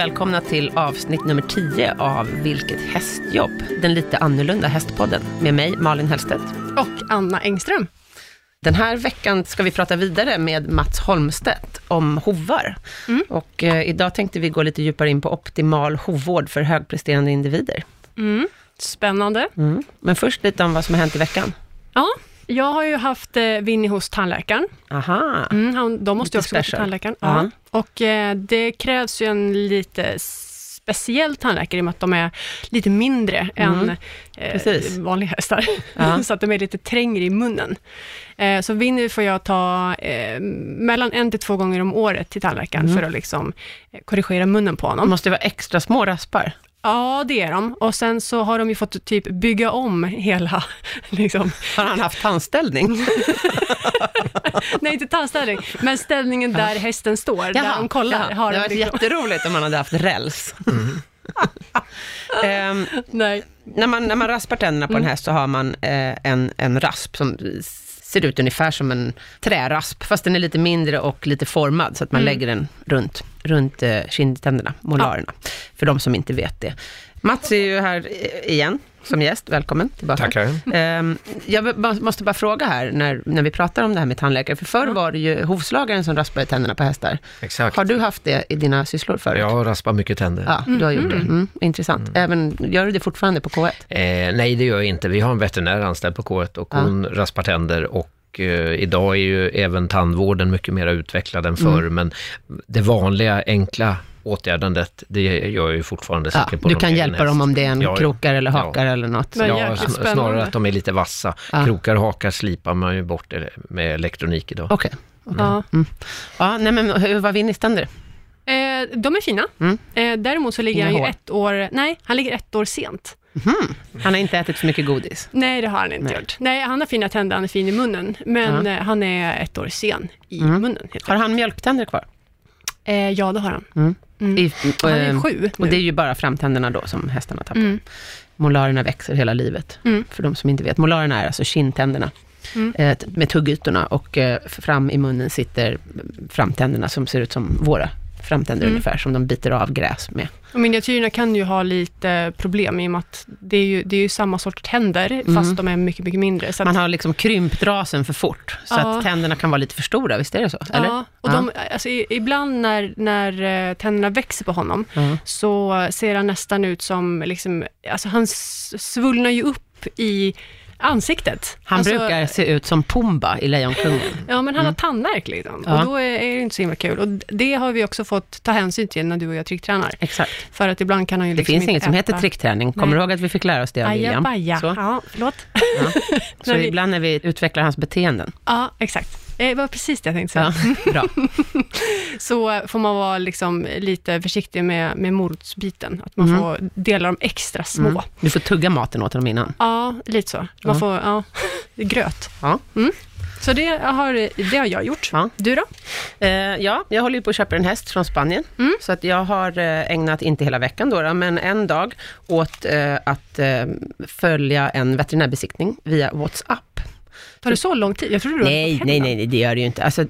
välkomna till avsnitt nummer 10 av Vilket hästjobb? Den lite annorlunda hästpodden med mig, Malin Hellstedt. Och Anna Engström. Den här veckan ska vi prata vidare med Mats Holmstedt om hovar. Mm. Och eh, idag tänkte vi gå lite djupare in på optimal hovvård för högpresterande individer. Mm. Spännande. Mm. Men först lite om vad som har hänt i veckan. Ja, jag har ju haft eh, Winnie hos tandläkaren. Aha, Mm, han, de måste ju Lite också gå till special. tandläkaren. Ja. Och eh, det krävs ju en lite speciell tandläkare i och med att de är lite mindre Mm. än eh, vanliga hästar. Ja. så att de är lite trängre i munnen. Eh, så Winnie får jag ta eh, mellan en till två gånger om året till tandläkaren Mm. för att liksom eh, korrigera munnen på honom. måste vara extra små raspar. Ja, det är de. Och sen så har de ju fått typ bygga om hela, liksom, Har han haft tandställning? nej inte tandställning, men ställningen där hästen står, där de kollar. jaha. Har det de hade varit liksom, jätteroligt om man hade haft räls. Ehm, nej. när, man, när man raspar tänderna på en häst så har man eh, en, en rasp som ser ut ungefär som en trärasp, fast den är lite mindre och lite formad, så att man Mm. lägger den runt, runt eh, kindtänderna, molarerna, för de som inte vet det. Mats är ju här eh, igen som gäst, välkommen tillbaka. Tackar. Ehm, jag måste bara fråga här, när, när vi pratar om det här med tandläkare, för förr var det ju hovslagaren som raspade tänderna på hästar. Exakt. Har du haft det i dina sysslor förut? Jag har raspat mycket tänder. Ja, du har gjort det. Mm, intressant. Även, gör du det fortfarande på K1? Eh, nej, det gör jag inte. Vi har en veterinär anställd på K1 och Ja. hon raspar tänder och eh, idag är ju även tandvården mycket mer utvecklad än förr, Mm. men det vanliga, enkla åtgärdandet, det gör jag ju fortfarande Ja, säkert på du kan hjälpa häst. dem om det är en Ja, ja. krokar eller Ja. hakar eller något. Men Ja, snarare att de är lite vassa. Ja. Krokar och hakar slipar man ju bort eh, med elektronik idag. Okej. Ja. Ja, nej men hur var Winnies tänder? Eh, de är fina. Mm. Eh, däremot så ligger Inga han ju hår. ett år, nej, han ligger ett år sent. Han har inte ätit så mycket godis. Nej, det har han inte Nej. gjort. Nej, han har fina tänder, han är fin i munnen, men eh, han är ett år sen i Mm. munnen. Har han mjölktänder kvar? eh, ja, det har han. Mm. I, Han är eh, sju och nu. det är ju bara framtänderna då som hästarna tappar. Mm. Molarerna växer hela livet, Mm. för de som inte vet. Molarerna är alltså kindtänderna Mm. eh, med tuggytorna och eh, fram i munnen sitter framtänderna som ser ut som våra framtänder Mm. ungefär, som de biter av gräs med. Och miniatyrerna kan ju ha lite problem i och med att det är ju, det är ju samma sorts tänder, fast de är mycket, mycket mindre. Mm. Man har liksom krympt rasen för fort, så Ja. att tänderna kan vara lite för stora, visst är det så? Eller? Ja, och Ja. De, alltså, i- ibland när, när eh, tänderna växer på honom, Ja. så ser han nästan ut som, liksom, alltså han svullnar ju upp i ansiktet. Han alltså, brukar se ut som Pumba i Lejonkungen. Ja, men han har tandvärk liksom. Ja. Och då är det inte så himla kul. Och det har vi också fått ta hänsyn till när du och jag tricktränar. Exakt. För att ibland kan han ju Det liksom finns inte inget som äta. heter trickträning. Kommer Nej. du ihåg att vi fick lära oss det av William? Ajabaja. Så, Ja, förlåt. ja. så ibland när vi utvecklar hans beteenden. Ja, exakt. Eh, Det var precis det jag tänkte säga. Ja, bra. Så får man vara liksom lite försiktig med, med morotsbiten. Att man Mm. får dela dem extra små. Mm. Du får tugga maten åt honom innan. Ja, lite så. Man får, ja, gröt. Ja. Mm. Så det har, det har jag gjort. Ja. Du då? Eh, ja, jag håller ju på att köpa en häst från Spanien. Mm. Så att jag har eh, ägnat, inte hela veckan då men en dag åt eh, att eh, följa en veterinärbesiktning via WhatsApp. Tar det så lång tid? Jag tror du har Nej, fått hem nej, nej, nej, det gör det ju inte. Alltså,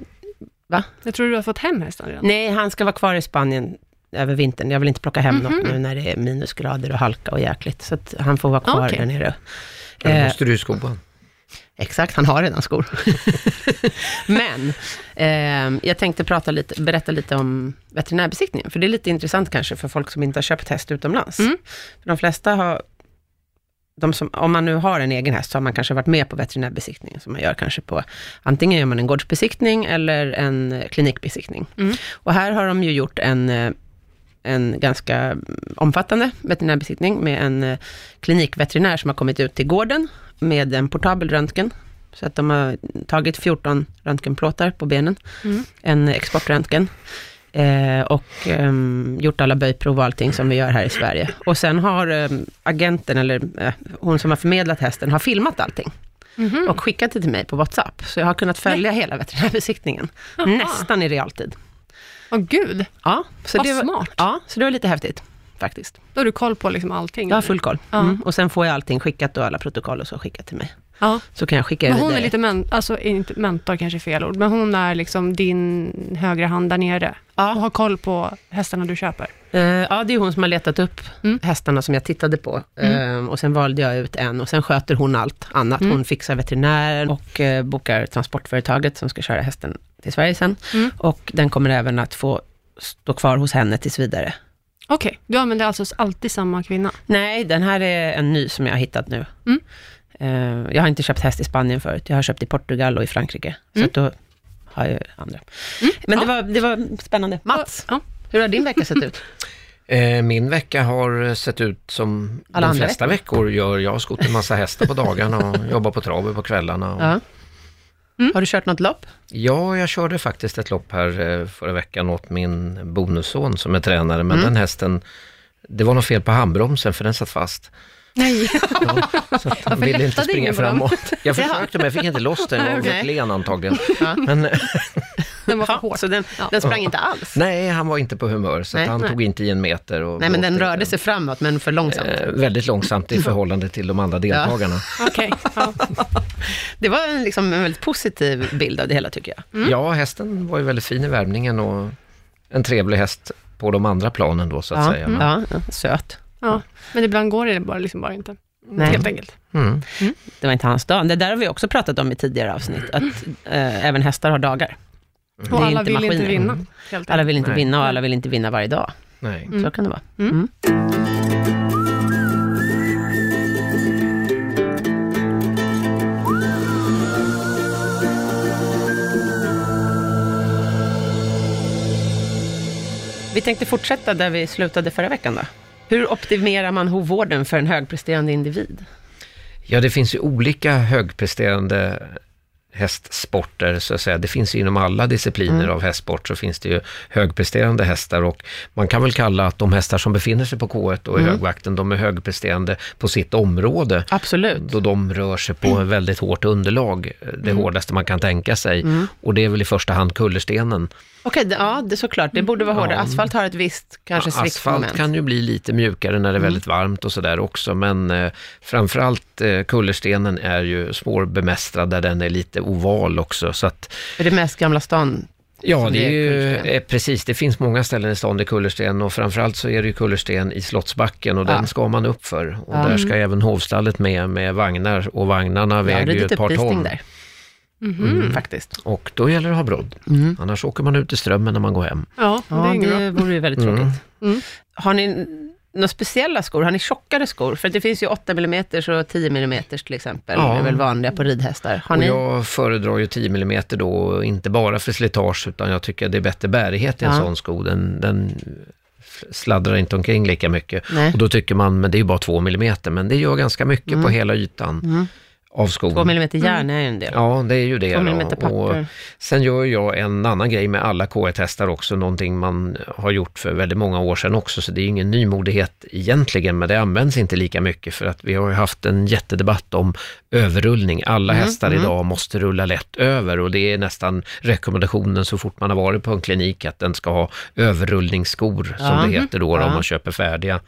Jag tror du har fått hem hästen redan. nej, han ska vara kvar i Spanien över vintern. Jag vill inte plocka hem Mhm. något nu när det är minusgrader och halka och jäkligt. Så att han får vara kvar Okej. där nere. Då Eh, måste du sko på honom. Exakt, han har redan skor. Men eh, jag tänkte prata lite, berätta lite om veterinärbesiktningen, för det är lite intressant kanske för folk som inte har köpt häst utomlands. Mm. För de flesta har, som, om man nu har en egen häst, så har man kanske varit med på veterinärbesiktningen, som man gör kanske på, antingen gör man en gårdsbesiktning eller en eh, klinikbesiktning. Mm. Och här har de ju gjort en, eh, en ganska omfattande veterinärbesiktning med en eh, klinikveterinär som har kommit ut till gården med en portabel röntgen. Så att de har tagit 14 röntgenplåtar på benen, Mm. en exportröntgen. Eh, och ehm, gjort alla böjprov och allting som vi gör här i Sverige. Och sen har ehm, agenten, eller eh, hon som har förmedlat hästen, har filmat allting. Mhm. Och skickat det till mig på WhatsApp. Så jag har kunnat följa hela veterinärbesiktningen. Jaha. Nästan i realtid. Åh gud, Ja, så vad det var, smart. Ja, så det var lite häftigt. faktiskt. Då har du koll på liksom allting? Jag har full koll. Mm. Och sen får jag allting skickat och alla protokoll och så skickat till mig. Ja. Så kan jag skicka Men hon vidare. är lite, men, alltså inte mentor kanske är fel ord, men hon är liksom din högra hand där nere Ja. och har koll på hästarna du köper. Eh, ja, det är hon som har letat upp Mm. hästarna som jag tittade på. Eh, och sen valde jag ut en och sen sköter hon allt annat. Mm. Hon fixar veterinären och eh, bokar transportföretaget som ska köra hästen till Sverige sen. Mm. Och den kommer även att få stå kvar hos henne tills vidare. Okej, du använder alltså alltid samma kvinna? Nej, den här är en ny som jag har hittat nu. Mm. Eh, jag har inte köpt häst i Spanien förut. Jag har köpt i Portugal och i Frankrike. Så Mm. att då har jag andra. Mm. Men det, Ja. var, det var spännande. Mats, Ja. hur har din vecka sett ut? Eh, Min vecka har sett ut som Alla de andra flesta veckor gör. Jag har skott en massa hästar på dagarna och jobbar på travet på kvällarna. Och... Ja. Mm. Har du kört något lopp? Ja, jag körde faktiskt ett lopp här eh, förra veckan åt min bonusson som är tränare, men Mm. den hästen, det var något fel på handbromsen för den satt fast. Nej. Så att han Varför ville inte springa den? framåt. Jag försökte men jag fick inte loss den, det var okej. okay. len antagligen. Ja. Men Den var för Ja, hård. så den, Ja. den sprang inte alls? nej, han var inte på humör, så Nej, han nej. tog inte i en meter. Och Nej, men den rörde inte. sig framåt, men för långsamt. Eh, väldigt långsamt i förhållande till de andra deltagarna. Ja. Det var en, liksom, en väldigt positiv bild av det hela, tycker jag. Mm. Ja, hästen var ju väldigt fin i värmningen och en trevlig häst på de andra planen då, så att ja, säga. Men, ja, ja, söt. Ja. Men ibland går det bara, liksom bara inte. Nej. Helt enkelt. mm. Det var inte hans dag. Det där har vi också pratat om i tidigare avsnitt, att eh, även hästar har dagar. Det Och är alla inte vill inte maskiner. vinna. Mm. Helt Alla vill inte Nej. vinna och alla vill inte vinna varje dag. Nej. Mm. Så kan det vara. Mm. Mm. Vi tänkte fortsätta där vi slutade förra veckan då. Hur optimerar man hovvården för en högpresterande individ? Ja, det finns ju olika högpresterande hästsporter, så att säga. Det finns ju inom alla discipliner Mm. av hästsport, så finns det ju högpresterande hästar och man kan väl kalla att de hästar som befinner sig på K1 och i Mm. högvakten, de är högpresterande på sitt område. Absolut. Då de rör sig på ett väldigt hårt underlag, det hårdaste man kan tänka sig. Mm. Och det är väl i första hand kullerstenen. Okej, det- ja, det är såklart. Det borde vara hårdare. Ja. Asfalt har ett visst, kanske Asfalt sviktmoment. kan ju bli lite mjukare när det är Mm. väldigt varmt och sådär också, men eh, framförallt eh, kullerstenen är ju svårbemästrad där den är lite oval också, så att Är det mest Gamla stan? Ja, det är är ju kullersten. eh, precis. Det finns många ställen i stan där kullersten och framförallt så är det ju kullersten i Slottsbacken och Ja. den ska man upp för. Och Ja. där ska även hovstallet med, med vagnar och vagnarna har väger ju ett par ton. där, Mhm. faktiskt. Och då gäller det att ha brodd. Mm. Annars åker man ut i strömmen när man går hem. Ja, det Ja, det vore ju väldigt Mm. tråkigt. Mm. Har ni några speciella skor? Har ni tjockare skor? För det finns ju 8 mm och 10 mm till exempel. Ja. Det är väl vanliga på ridhästar. Har och ni? jag föredrar ju 10 mm då, inte bara för slitage, utan jag tycker det är bättre bärighet i en Ja. sån sko. Den, den sladdrar inte omkring lika mycket. Nej. Och då tycker man, men det är ju bara 2 mm, men det gör ganska mycket Mm. på hela ytan Mm. Av skon. 2 mm järn är ju en del. Ja, det är ju det. 2 då. mm Och papper. sen gör jag en annan grej med alla K1-hästar också, någonting man har gjort för väldigt många år sedan också, så det är ingen nymodighet egentligen, men det används inte lika mycket för att vi har ju haft en jättedebatt om överrullning. Alla Mm, hästar mm. idag måste rulla lätt över och det är nästan rekommendationen så fort man har varit på en klinik att den ska ha överrullningsskor, som Ja. det heter då, Ja. om man köper färdiga.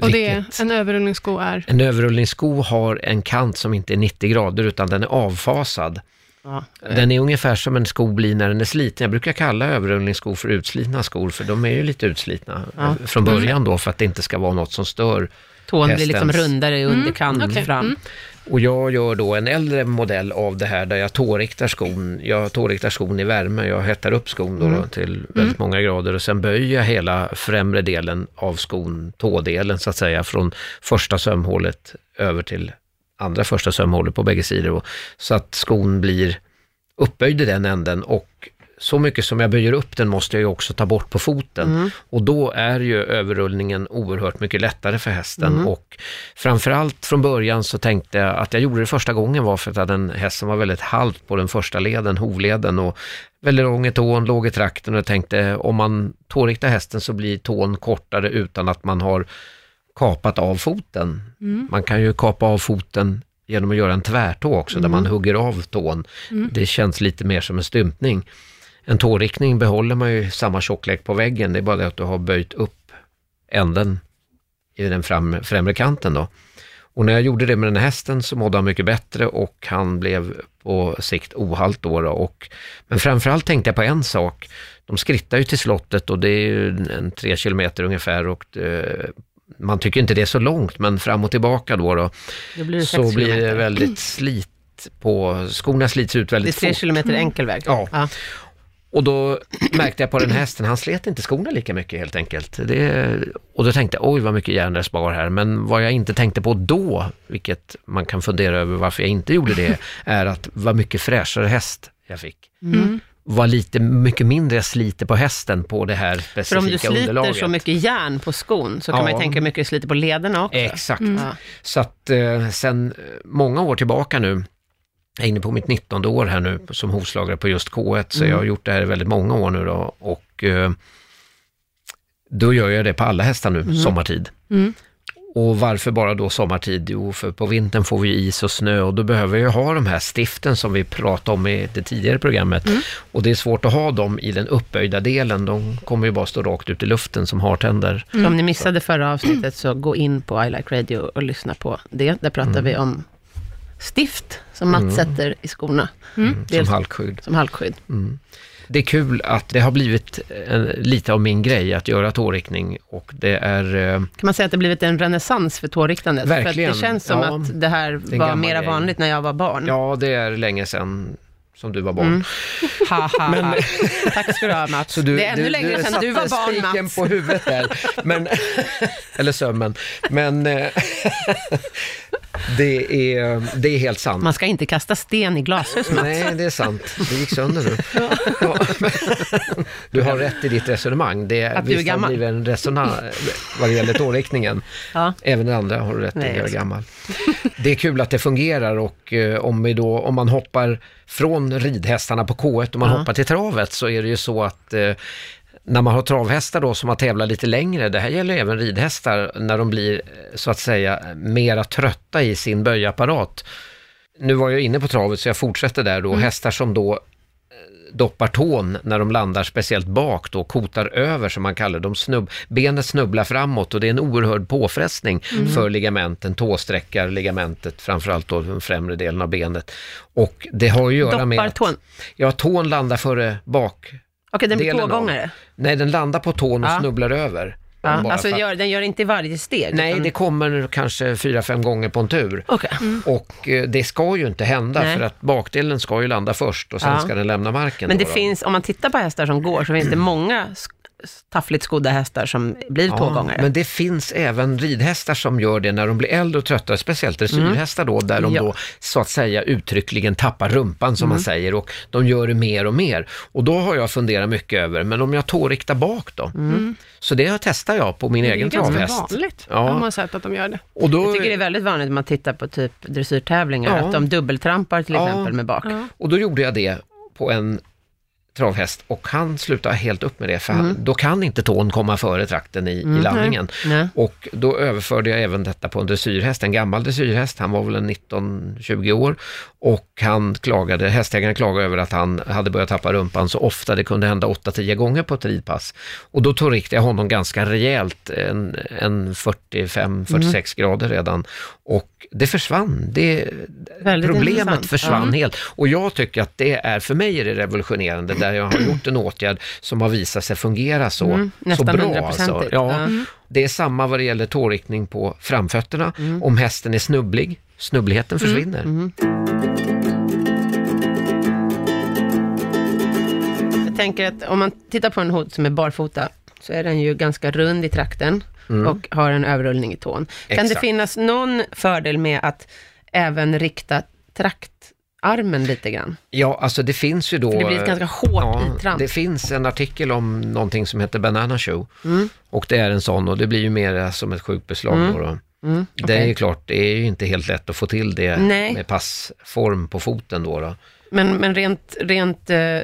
Och det, Vilket- en överrullningssko är... en överrullningssko har en kant som inte är 90 grader utan den är avfasad. Ja. Den är ungefär som en sko blir när den är sliten. Jag brukar kalla överrullningsskor för utslitna skor, för de är ju lite utslitna Ja. Mm. eh, från början då, för att det inte ska vara något som stör. Tån blir liksom hästens- rundare i underkant okej. fram. Mm. Och jag gör då en äldre modell av det här, där jag tåriktar skon. Jag tåriktar skon i värme, jag hettar upp skon då, Mm. då till väldigt många grader och sen böjer jag hela främre delen av skon, tådelen så att säga, från första sömhålet över till andra första sömhålet på bägge sidor. Och, så att skon blir uppböjd i den änden och så mycket som jag böjer upp den måste jag ju också ta bort på foten. Mm. Och då är ju överrullningen oerhört mycket lättare för hästen. Mm. Och framförallt från början så tänkte jag att jag gjorde det första gången var för att jag hade en häst som var väldigt halt på den första leden, hovleden. Och väldigt lång i tån, låg i trakten och jag tänkte om man tåriktar hästen så blir tån kortare utan att man har kapat av foten. Mm. Man kan ju kapa av foten genom att göra en tvärtå också, där man hugger av tån. Mm. Det känns lite mer som en stympning. En tåriktning behåller man ju samma tjocklek på väggen, det är bara det att du har böjt upp änden i den fram, främre kanten då. Och när jag gjorde det med den här hästen så mådde han mycket bättre och han blev på sikt ohalt då. då och, men framförallt tänkte jag på en sak. De skrittar ju till slottet och det är ju en tre kilometer ungefär och eh, man tycker inte det är så långt, men fram och tillbaka då, då Då blir det så blir det väldigt slit på, skorna slits ut Det är väldigt tre fort. kilometer enkel väg. Ja. Och då märkte jag på den hästen, han slet inte skorna lika mycket helt enkelt. Det, och då tänkte jag, oj vad mycket järn det spar här. Men vad jag inte tänkte på då, vilket man kan fundera över varför jag inte gjorde det, är att vad mycket fräschare häst jag fick. Mm. Vad lite, mycket mindre jag sliter på hästen på det här För om specifika du sliter underlaget. så mycket järn på skon, så kan Ja. man ju tänka hur mycket du sliter på lederna också. Exakt. Ja. Så att eh, sen många år tillbaka nu, jag är inne på mitt 19 år här nu som hovslagare på just K1, så Mm. jag har gjort det här i väldigt många år nu då och eh, då gör jag det på alla hästar nu, sommartid. Mm. Och varför bara då sommartid? Jo, för på vintern får vi is och snö och då behöver jag ha de här stiften som vi pratade om i det tidigare programmet. Och det är svårt att ha dem i den uppböjda delen, de kommer ju bara stå rakt ut i luften som hartänder. Så om ni missade förra avsnittet så gå in på I Like Radio och lyssna på det. Där pratar vi om stift som Mats sätter i skorna. Som Dels halkskydd. som halkskydd. Det är kul att det har blivit en, lite av min grej att göra tåriktning och det är... eh, Kan man säga att det blivit en renässans för tåriktandet? Verkligen. För att det känns som Ja, att det här var mera grej. vanligt när jag var barn. Ja, det är länge sedan som du var barn. Ha, ha, ha. Tack ska du ha Mats. Så du, det är ännu du, längre du sedan du var barn Mats. på huvudet där. Men, eller sömmen. Men eh, det, är, det är helt sant. Man ska inte kasta sten i glashus Mats. Nej, det är sant. Det gick sönder nu. Ja, men, du har rätt i ditt resonemang. Det Att du är visst gammal. blivit en resonans vad det gäller tåriktningen. Ja. Även den andra har du rätt i, jag är gammal. Det är kul att det fungerar och eh, om, då, om man hoppar från ridhästarna på K1 och man hoppar till travet så är det ju så att eh, när man har travhästar då som har tävlat lite längre, det här gäller även ridhästar, när de blir eh, så att säga mera trötta i sin böjapparat. Nu var jag inne på travet så jag fortsätter där då, hästar som då doppar tån när de landar speciellt bak då, kotar över som man kallar det. De snubb, benet snubblar framåt och det är en oerhörd påfrestning för ligamenten, tåsträckar ligamentet, framförallt då den främre delen av benet. Och det har ju att göra med Doppar att, tån. ja, tån landar före bak. Okej, den blir delen av-. Nej, den landar på tån och Ja. snubblar över. Ja, Bara alltså för gör, den gör inte i varje steg. Nej, utan- det kommer kanske fyra, fem gånger på en tur. Okej. Och eh, det ska ju inte hända Nej. för att bakdelen ska ju landa först och sen Ja. ska den lämna marken. Men då det då. finns, om man tittar på hästar som går, så finns det många sk- taffligt skodda hästar som blir tvågångare. Men det finns även ridhästar som gör det när de blir äldre och tröttare, speciellt dressyrhästar då, där de Mm. Ja. Mm. då så att säga uttryckligen tappar rumpan som man säger och de gör det mer och mer. Och då har jag funderat mycket över, men om jag tåriktar bak då? Mm. Så det testar jag på min Det är egen ganska travhäst. vanligt. Ja. Ja. Man har sett att de gör det. Och då, Jag tycker det är väldigt vanligt när man tittar på typ dressyrtävlingar, Ja. att de dubbeltrampar till Ja. exempel med bak. Ja. Och då gjorde jag det på en travhäst och han slutade helt upp med det för Mm. han, då kan inte tån komma före trakten i, i landningen. Nej. Och då överförde jag även detta på en dressyrhäst, en gammal dressyrhäst, han var väl en 19-20 år och han klagade, hästägaren klagade över att han hade börjat tappa rumpan så ofta, det kunde hända 8-10 gånger på ett ridpass. Och då tog jag honom ganska rejält, en, en 45-46 grader redan och det försvann. Det, Väldigt problemet försvann Ja. helt. Och jag tycker att det är, för mig är det revolutionerande, där jag har gjort en åtgärd som har visat sig fungera så, Mm, så bra. 100%. Alltså. Ja, Ja. Det är samma vad det gäller tåriktning på framfötterna. Mm. Om hästen är snubblig, snubbligheten försvinner. Jag tänker att om man tittar på en hund som är barfota, så är den ju ganska rund i trakten och har en överrullning i tån. Kan det Mm. Exakt. finnas någon fördel med att även rikta traktarmen lite grann? Ja, alltså det finns ju då... För det blir ett ganska hårt ja, itramp. Det finns en artikel om någonting som heter Banana Shoe. Mm. Och det är en sån och det blir ju mer som ett sjukbeslag då. då. Mm, Det okej. är ju klart, det är ju inte helt lätt att få till det Nej. med passform på foten då. då. Men, men rent, rent eh,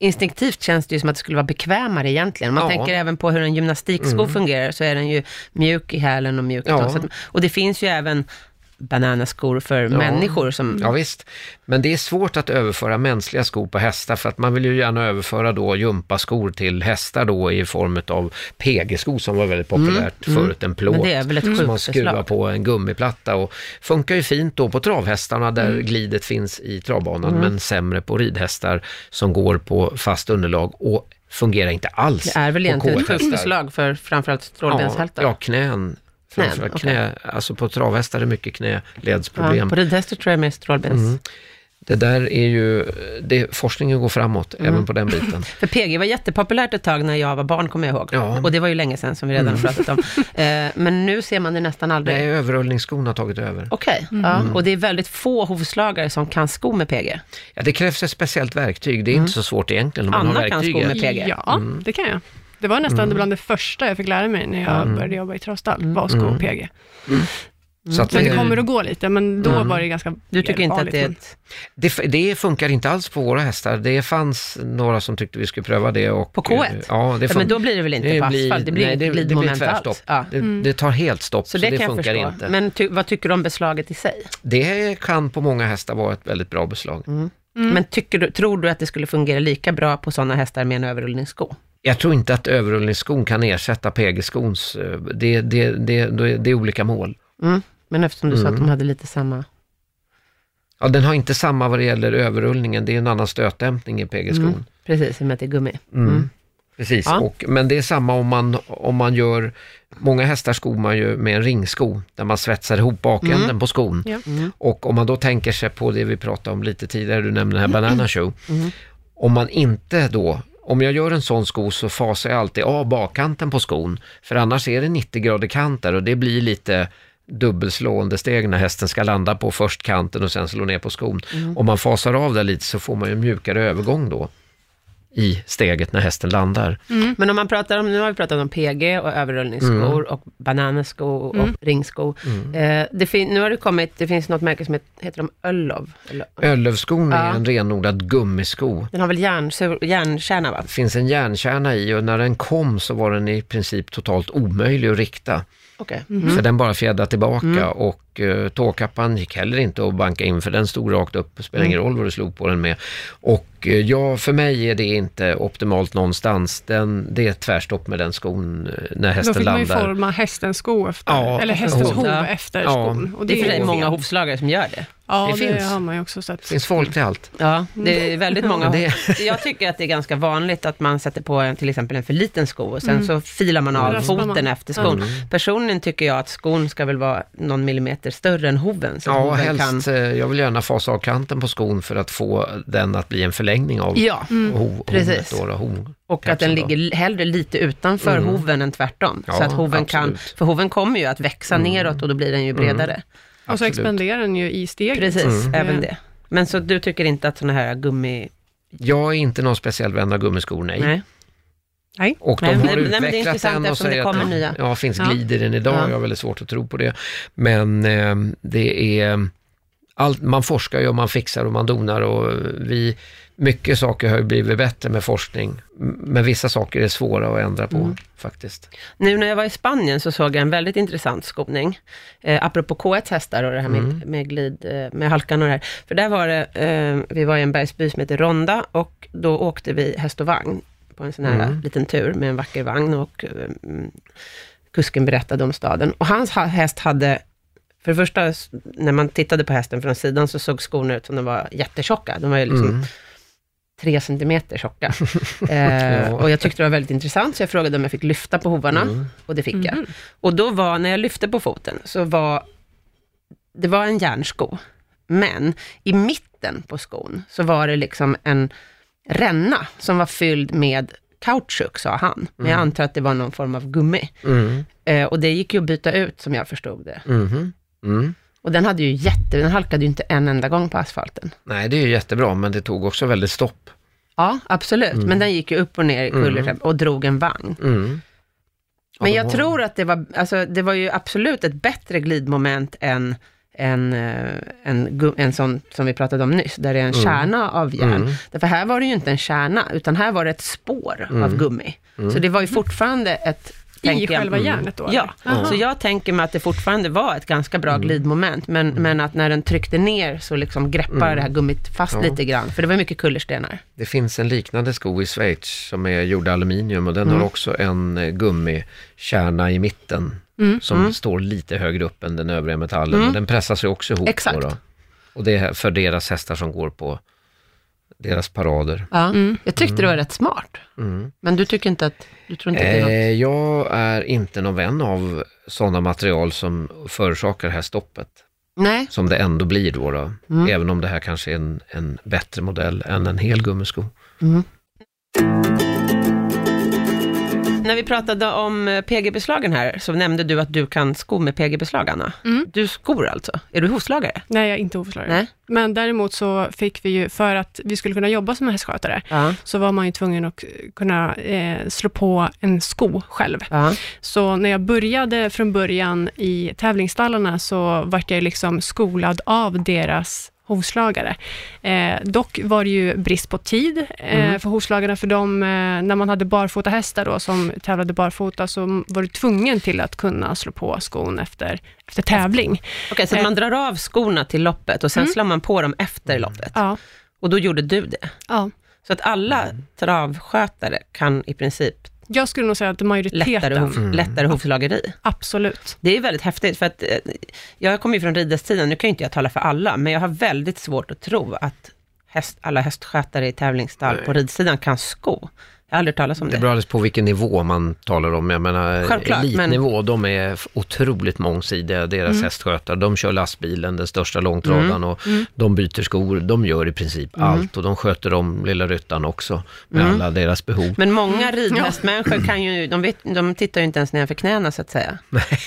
instinktivt känns det ju som att det skulle vara bekvämare egentligen. Om man Ja. tänker även på hur en gymnastiksko Mm. fungerar, så är den ju mjuk i hälen och mjuk Ja. att- Och det finns ju även bananaskor för Ja. människor som... Ja, visst. Men det är svårt att överföra mänskliga skor på hästar för att man vill ju gärna överföra då gympaskor till hästar då i form av PG-skor som var väldigt populärt förut, en plåt. Men det är väl ett som man skruvar på en gummiplatta och funkar ju fint då på travhästarna där glidet finns i travbanan men sämre på ridhästar som går på fast underlag och fungerar inte alls Det är väl egentligen ett förslag för framförallt Ja, strålbenshältar. ja, knän. Framförallt okej. knä, alltså på travhästar är det mycket Ja, knäledsproblem. på ridhästar tror jag med strålbens. Mm. Det där är ju, det, forskningen går framåt Mm. även på den biten. För PG var jättepopulärt ett tag när jag var barn, kommer jag ihåg. Ja. Mm. Och det var ju länge sedan, som vi redan har pratat om. Eh, men nu ser man det nästan aldrig. Nej, överrullningsskon har tagit över. Okej, ja. och det är väldigt få hovslagare som kan sko med PG. Ja, det krävs ett speciellt verktyg, det är inte så svårt egentligen om man Anna har kan sko med PG. Ja, det kan jag. Det var nästan bland det första jag fick lära mig när jag började jobba i travstall, var att sko PG. Så att Men det, det kommer att gå lite, men då var det ganska Du tycker inte att det är ett... det, det funkar inte alls på våra hästar. Det fanns några som tyckte vi skulle pröva det. Och, På K1? eh, Ja, det Ja, men då blir det väl inte på asfalt? Det blir nej, det, det blir tvärstopp. Ja. Det, det tar helt stopp, Så så det, det, funkar förstå. inte. Men ty, vad tycker du om beslaget i sig? Det kan på många hästar vara ett väldigt bra beslag. Men tycker du, tror du att det skulle fungera lika bra på sådana hästar med en överrullningssko? Jag tror inte att överrullningsskon kan ersätta PG-skons. eh, Det, det, det, det, det är olika mål. Mm. Men eftersom du sa Mm. att de hade lite samma... Ja, den har inte samma vad det gäller överrullningen. Det är en annan stötdämpning i PG-skon. Mm. Precis, i och med att det är gummi. Mm. Precis, Ja. och, men det är samma om man, om man gör, många hästar skor man ju med en ringsko, där man svetsar ihop bakänden Mm. på skon. Ja. Och om man då tänker sig på det vi pratade om lite tidigare, du nämnde den här Banana Show. Mm. Om man inte då, om jag gör en sån sko så fasar jag alltid av bakkanten på skon, för annars är det 90 grader kant där och det blir lite dubbelslående steg när hästen ska landa på först kanten och sen slå ner på skon. Mm. Om man fasar av där lite så får man ju en mjukare övergång då i steget när hästen landar. Men om man pratar om, nu har vi pratat om PG och överrullningsskor Mm. och bananasko och ringsko. Eh, det fin- nu har det kommit, det finns något märke som heter, heter de Öllov. Eller- Öllövskon är Ja. en renodlad gummisko. Den har väl järn, järnkärna va? Det finns en järnkärna i och när den kom så var den i princip totalt omöjlig att rikta. Okej. För den bara fjädrade tillbaka och uh, tåkappan gick heller inte att banka in för den stod rakt upp. Det spelar ingen roll vad du slog på den med. Och uh, ja, för mig är det inte optimalt någonstans. Den, det är ett tvärstopp med den skon uh, när Då hästen fick man ju landar. forma hästens sko efter, Ja, eller hästens hov. efter Ja. skon. Och Det är för sig ju många hovslagare som gör det. Ja, Det det, finns. har man ju också sett. Det finns folk till allt. Ja, det är väldigt många. Men Jag tycker att det är ganska vanligt att man sätter på en, till exempel en för liten sko och sen så filar man av foten man. efter skon. Personligen tycker jag att skon ska väl vara någon millimeter större än hoven. Så Ja, hoven helst, kan... eh, jag vill gärna fasa av kanten på skon för att få den att bli en förlängning av Ja, precis. Då, hov, och att den då. ligger hellre lite utanför hoven än tvärtom. Ja, så att hoven kan, för hoven kommer ju att växa neråt och då blir den ju bredare. Och så expanderar den ju i steget. Precis, även Ja. det. Men så du tycker inte att sådana här gummi... Jag är inte någon speciell vän av gummiskor, nej. Nej. Nej. Och de Nej, har det- nej, det utvecklat intressant den och det säger kommer att nya. ja, finns Ja. glid i den idag. Ja. Jag har väldigt svårt att tro på det. Men eh, det är... Allt, man forskar ju och man fixar och man donar och vi... Mycket saker har ju blivit bättre med forskning, men vissa saker är svåra att ändra på Mm. faktiskt. Nu när jag var i Spanien så såg jag en väldigt intressant skoning. Eh, apropå K1 hästar och det här med, med glid, eh, med halkan och det här. För där var det, eh, vi var i en bergsby som heter Ronda och då åkte vi häst och vagn på en sån här Mm. liten tur med en vacker vagn och mm, kusken berättade om staden. Och hans ha- häst hade, för det första, när man tittade på hästen från sidan så såg skorna ut som de var jättetjocka. De var ju liksom Mm. tre centimeter tjocka. eh, och jag tyckte det var väldigt intressant, så jag frågade om jag fick lyfta på hovarna, Mm. och det fick jag. Och då var, när jag lyfte på foten, så var det var en järnsko, men i mitten på skon så var det liksom en ränna som var fylld med kautschuk, sa han. Men jag antar att det var någon form av gummi. Mm. Eh, och det gick ju att byta ut, som jag förstod det. Mhm. Mm. Och den hade ju jätte, den halkade ju inte en enda gång på asfalten. Nej, det är ju jättebra, men det tog också väldigt stopp. Ja, absolut. Men den gick ju upp och ner i kullertrapp och drog en vagn. Mm. Men jag tror att det var, alltså det var ju absolut ett bättre glidmoment än en, eh, en, en sån som vi pratade om nyss, där det är en kärna av järn. Mm. Därför här var det ju inte en kärna, utan här var det ett spår av gummi. Så det var ju fortfarande ett jag. själva järnet då? Ja? Aha. så jag tänker mig att det fortfarande var ett ganska bra glidmoment, men, men att när den tryckte ner så liksom greppar det här gummit fast Ja. lite grann, för det var mycket kullerstenar. Det finns en liknande sko i Schweiz som är gjord i aluminium och den Mm. har också en eh, gummikärna i mitten Mm. som står lite högre upp än den övriga metallen. Och den pressas ju också ihop. Mm. Exakt. Då då. Och det är för deras hästar som går på deras parader. Ja. Jag tyckte det var rätt smart. Mm. Men du tycker inte att, du tror inte att det är något? Eh, jag är inte någon vän av sådana material som förorsakar det här stoppet. Nej, Som det ändå blir då. då. Mm. Även om det här kanske är en, en bättre modell än en hel gummisko. När vi pratade om eh, PG-beslagen här, så nämnde du att du kan sko med PG-beslag, Anna. Mm. Du skor alltså? Är du hovslagare? Nej, jag är inte hovslagare. Nej. Men däremot så fick vi ju, för att vi skulle kunna jobba som hästskötare, Ja. så var man ju tvungen att kunna eh, slå på en sko själv. ja. Så när jag började från början i tävlingsstallarna så vart jag liksom skolad av deras hovslagare. Eh, dock var det ju brist på tid eh, för hovslagarna, för de, eh, när man hade barfota hästar då, som tävlade barfota, så var du tvungen till att kunna slå på skon efter, efter tävling. Okej, så Eh. man drar av skorna till loppet och sen slår man på dem efter loppet. Ja, Och då gjorde du det. ja. Så att alla travskötare kan i princip Jag skulle nog säga att majoriteten, lättare, hov, lättare hovslageri. absolut. Det är väldigt häftigt, för att eh, jag kommer ju från ridestiden, nu kan ju inte jag tala för alla, men jag har väldigt svårt att tro att häst, alla hästskötare i tävlingsstall på ridsidan kan sko. Jag har aldrig talas om Det det. beror alldeles på vilken nivå man talar om. Jag menar, Självklart, elitnivå, de är otroligt mångsidiga, deras Mm. hästskötare. De kör lastbilen, den största långtradaren och de byter skor. De gör i princip Mm. allt och de sköter om lilla ryttaren också med alla deras behov. Men många ridhästmänniskor kan ju, de, vet, de tittar ju inte ens nedanför knäna så att säga,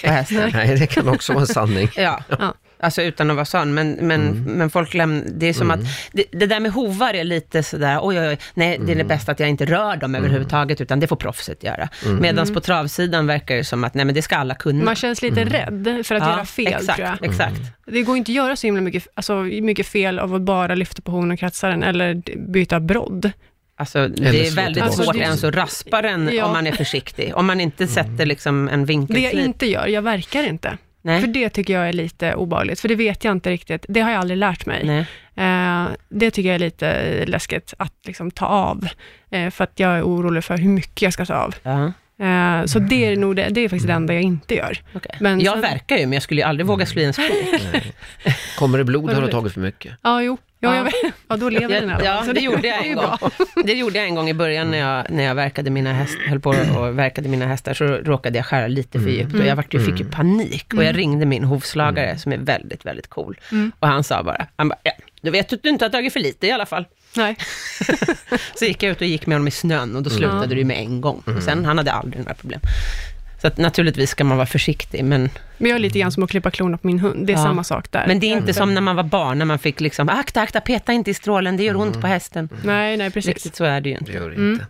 hästen. Nej, det kan också vara en sanning. Ja, Ja. Alltså utan att vara sån, men, men, men folk lämnar, det är som att, det, det där med hovar är lite sådär, oj, oj, oj, nej, det är det bästa att jag inte rör dem överhuvudtaget, utan det får proffset göra. Medan på travsidan verkar det som att, nej men det ska alla kunna. Man känns lite rädd för att göra fel, exakt, tror jag. Exakt. Det går inte att göra så himla mycket, alltså, mycket fel av att bara lyfta på horn och kratsa den, eller byta brodd. Alltså, det är väldigt svårt Alltså, det- ens att raspa den Ja. om man är försiktig. Om man inte sätter liksom en Det jag inte gör, jag verkar inte. Nej. För det tycker jag är lite obehagligt, för det vet jag inte riktigt. Det har jag aldrig lärt mig. Nej. Eh, det tycker jag är lite läskigt att liksom ta av, eh, för att jag är orolig för hur mycket jag ska ta av. Eh, så det är nog det, det är faktiskt det enda jag inte gör. okej. Men jag sen- verkar ju, men jag skulle ju aldrig våga slå i en sko. Kommer det blod har du tagit för mycket. Ja, jo. Ja, Ja. jag ja då lever den i alla Ja, det gjorde jag en gång. Det gjorde jag en gång i början när jag, när jag verkade mina häst, höll på och verkade mina hästar, så råkade jag skära lite för djupt och jag vart, ju- fick ju panik. Och jag ringde min hovslagare som är väldigt, väldigt cool. Och han sa bara, han bara, ja, du vet att du inte har tagit för lite i alla fall. Nej. Så gick jag ut och gick med honom i snön och då slutade det med en gång. Och sen, han hade aldrig några problem. Så att naturligtvis ska man vara försiktig, men, Men jag är lite grann som att klippa klorna på min hund. Det är Ja. samma sak där. men det är inte som när man var barn, när man fick liksom, akta, akta, peta inte i strålen, det gör ont på hästen. Nej, nej, precis. Riktigt så är det ju Det inte. gör det inte.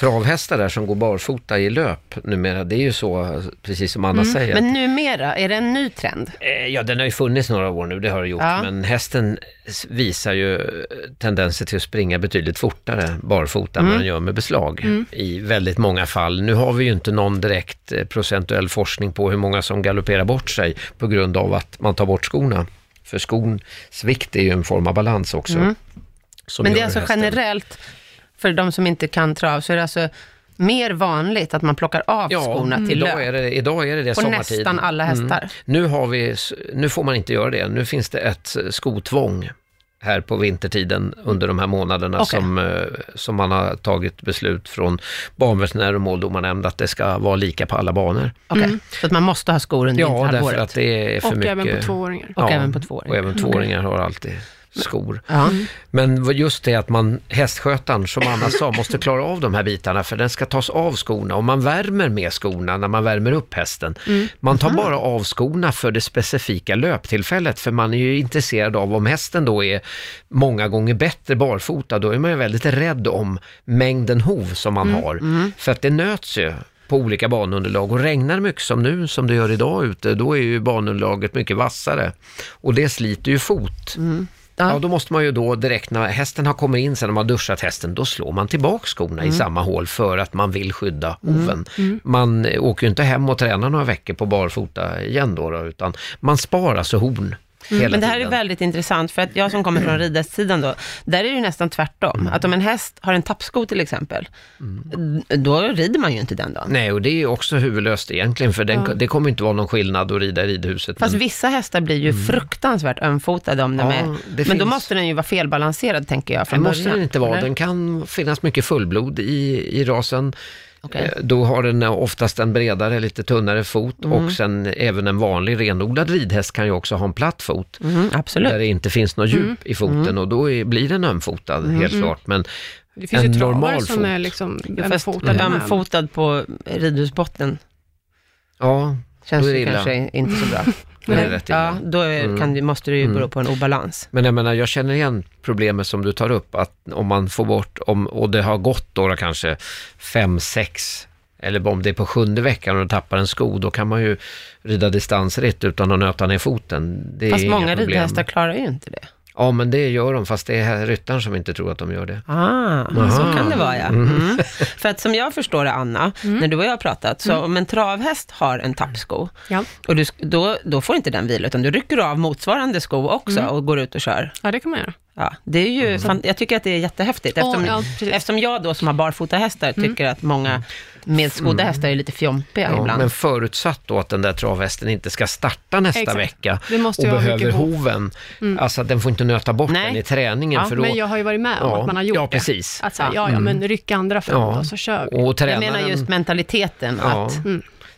Travhästar där som går barfota i löp numera, det är ju så, precis som Anna säger. Men numera, är det en ny trend? Eh, Ja, den har ju funnits några år nu, det har det gjort. Ja. Men hästen visar ju tendenser till att springa betydligt fortare barfota än vad den gör med beslag. I väldigt många fall. Nu har vi ju inte någon direkt eh, procentuell forskning på hur många som galopperar bort sig på grund av att man tar bort skorna. För skons vikt är ju en form av balans också. som Men det är alltså hästen- generellt, för de som inte kan trav, så är det alltså mer vanligt att man plockar av Ja, skorna till idag löp är, det, idag är det det på sommartid. nästan alla hästar. Nu, har vi, nu får man inte göra det. Nu finns det ett skotvång här på vintertiden under de här månaderna Okej. som, eh, som man har tagit beslut från banveterinär och måldomarnämnd att det ska vara lika på alla banor. Okej, så att man måste ha skor under Ja, därför vinterhalvåret. att det är för Och mycket. även på tvååringar. Och även på tvååringar. Och även tvååringar har alltid skor. Ja. Men just det att man, hästskötaren, som Anna sa, måste klara av de här bitarna för den ska tas av skorna och man värmer med skorna när man värmer upp hästen. Man tar bara av skorna för det specifika löptillfället för man är ju intresserad av om hästen då är många gånger bättre barfota, då är man ju väldigt rädd om mängden hov som man har. För att det nöts ju på olika banunderlag och regnar det mycket som nu, som det gör idag ute, då är ju banunderlaget mycket vassare och det sliter ju fot. Ja. då måste man ju då direkt när hästen har kommit in, sen när man har duschat hästen, då slår man tillbaka skorna i samma hål för att man vill skydda hoven. Man eh, åker ju inte hem och tränar några veckor på barfota igen då, då utan man sparar alltså horn. Hela Men det här är tiden. väldigt intressant, för att jag som kommer från ridhästsidan då, där är det ju nästan tvärtom. Att om en häst har en tappsko till exempel, då rider man ju inte den dagen. Nej, och det är också huvudlöst egentligen, för den, Ja. det kommer inte vara någon skillnad att rida i ridhuset. Fast men- vissa hästar blir ju fruktansvärt ömfotade om de Ja, är... det Men då finns- måste den ju vara felbalanserad, tänker jag, Det från måste början. den inte vara. Den kan finnas mycket fullblod i, i rasen. Okej. Eh, Då har den oftast en bredare, lite tunnare fot Mm. och sen även en vanlig renodlad ridhäst kan ju också ha en platt fot. Mm, absolut. Där det inte finns något djup Mm. i foten och då är, blir den ömfotad, helt klart. Men Det finns En ju normal som fot. är liksom Ja, ömfotade med. ömfotad på ridhusbotten ja, känns Då är det kanske inte så bra. det är Nej. rätt. Ja, då är, kan, det- måste det ju bero på en obalans. Men jag menar, jag känner igen problemet som du tar upp, att om man får bort, om, och det har gått då, då kanske fem, sex, eller om det är på sjunde veckan och du tappar en sko, då kan man ju rida distansritt utan att nöta ner foten. Det är Fast inga många problem. ridhästar klarar ju inte det. Ja, men det gör de, fast det är ryttaren som inte tror att de gör det. Ah, så kan det vara ja. Mm. För att som jag förstår det, Anna, när du och jag har pratat, så om en travhäst har en tappsko, Ja. och du, då, då får inte den vila, utan du rycker av motsvarande sko också och går ut och kör. ja, det kan man göra. Ja, det är ju, fan, jag tycker att det är jättehäftigt, eftersom, ja, precis. eftersom jag då som har barfota hästar tycker att många medskodda hästar är lite fjompiga Ja, ibland. men förutsatt då att den där travhästen inte ska starta nästa Exakt. vecka Det och behöver hoven. Alltså att den får inte nöta bort Nej. den i träningen. Ja, för då, Men jag har ju varit med om Ja, att man har gjort ja, det. precis. Att säga, ja, ja, men ryck andra fram Ja. då, så kör vi. och jag tränaren, menar just mentaliteten, Ja. att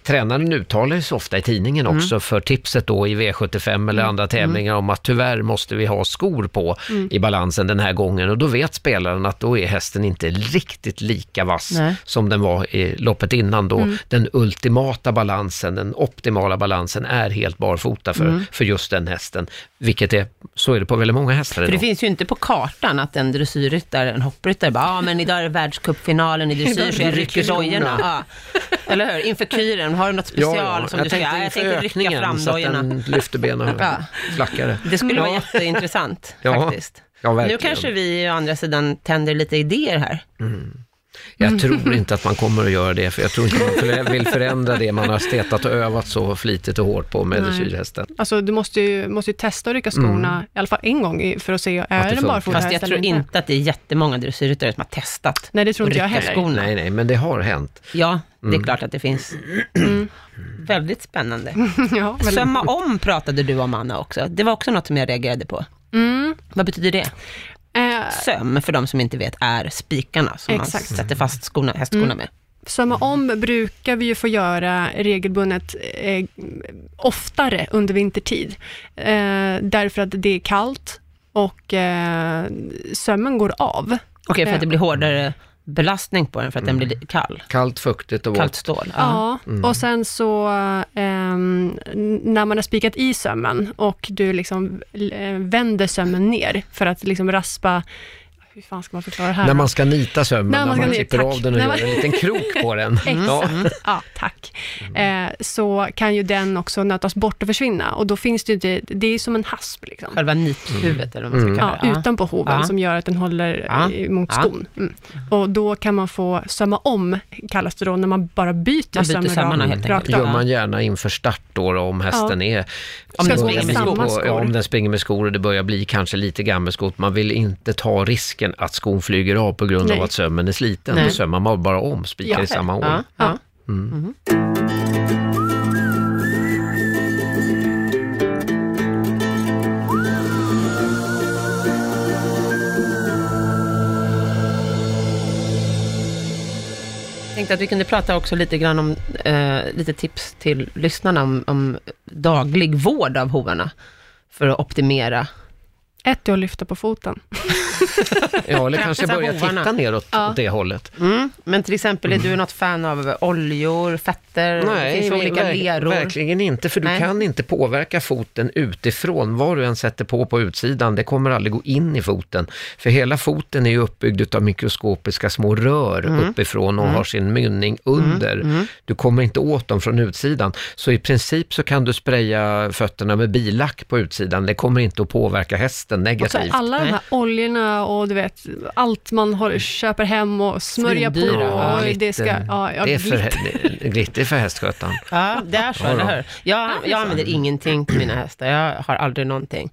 Tränaren uttalar sig ofta i tidningen Mm. också för tipset då i V75 eller andra tävlingar om att tyvärr måste vi ha skor på Mm. i balansen den här gången och då vet spelaren att då är hästen inte riktigt lika vass Nej. Mm. som den var i loppet innan då. Den ultimata balansen, den optimala balansen är helt barfota för, Mm. för just den hästen. Vilket är, så är det på väldigt många hästar För det idag. finns ju inte på kartan att en dressyrryttare, en hoppryttare bara, ja men idag är det världscupfinalen i dressyr så jag rycker dojorna. Ja. Eller hur? Inför kyren, har du något special som du ska, ja, jag tänkte rycka fram så att den lyfter benen Ja. flackare. Det skulle vara Ja. jätteintressant Ja. faktiskt. Ja, Nu kanske vi å andra sidan tänder lite idéer här. Jag tror inte att man kommer att göra det, för jag tror inte man vill förändra det man har stetat och övat så flitigt och hårt på med Nej. dressyrhästen. Alltså, du måste ju, måste ju testa att rycka skorna i alla fall en gång för att se, är Mm. det det en funkar. barfota Fast jag tror inte att det är jättemånga dressyrryttare som har testat Nej, det tror att inte jag heller. skorna. Nej, nej, men det har hänt. Ja, det Mm. är klart att det finns. Väldigt spännande. ja, väldigt- Sömma om pratade du om, Anna, också. Det var också något som jag reagerade på. Mm. Vad betyder det? Eh, Söm, för de som inte vet, är spikarna som Exakt. man sätter fast skorna, hästskorna Mm. med. Sömma om brukar vi ju få göra regelbundet eh, oftare under vintertid. Eh, därför att det är kallt och eh, sömmen går av. Okej, för Eh. att det blir hårdare belastning på den, för att den blir li- kall. Kallt, fuktigt och Kallt vått. stål. Ja, och sen så ehm, när man har spikat i sömmen och du liksom eh, vänder sömmen ner för att liksom raspa, hur fan ska man förklara det här? När man ska nita sömmen, När när man man, klipper tack. av den och gör man- en liten krok på den. Ja. Exakt, ja, tack. Eh, så kan ju den också nötas bort och försvinna och då finns det ju inte, det är som en hasp liksom. Själva nithuvudet, eller vad man ska Ja, kalla det. utanpå hoven Ja. som gör att den håller Ja. eh, mot Ja. skon. Mm. Och då kan man få sömma om, kallas det då, när man bara byter, Man byter sömmarna helt enkelt. gör man gärna inför start då, då om hästen är... Om den springer med på- skor. Ja, om den springer med skor och det börjar bli kanske lite gammelskott. Man vill inte ta risken att skon flyger av på grund Nej. av att sömmen är sliten. Nej. Då sömmar man bara om, spikar Ja. i samma hål. Ja, ja. Mm. Jag tänkte att vi kunde prata också lite grann om, eh, lite tips till lyssnarna om, om daglig vård av hovarna, för att optimera. Ett är att lyfta på foten. Ja, eller kanske börja titta neråt Ja. åt det hållet. Mm. Men till exempel, är du något fan av oljor, fetter, det finns olika ver- leror? verkligen inte, för du Nej. kan inte påverka foten utifrån. Vad du än sätter på på utsidan, det kommer aldrig gå in i foten. För hela foten är ju uppbyggd av mikroskopiska små rör Mm. uppifrån och har sin mynning under. Du kommer inte åt dem från utsidan. Så i princip så kan du spraya fötterna med bilack på utsidan. Det kommer inte att påverka hästen. Hästen Och så negativt. alla de här oljorna och du vet, allt man håller, köper hem och smörjer på. Ja, Och det ska, ja, ja, det är för, glitter. för hästskötaren. Ja, det är så, eller hur? Jag, jag använder ingenting till mina hästar, jag har aldrig någonting.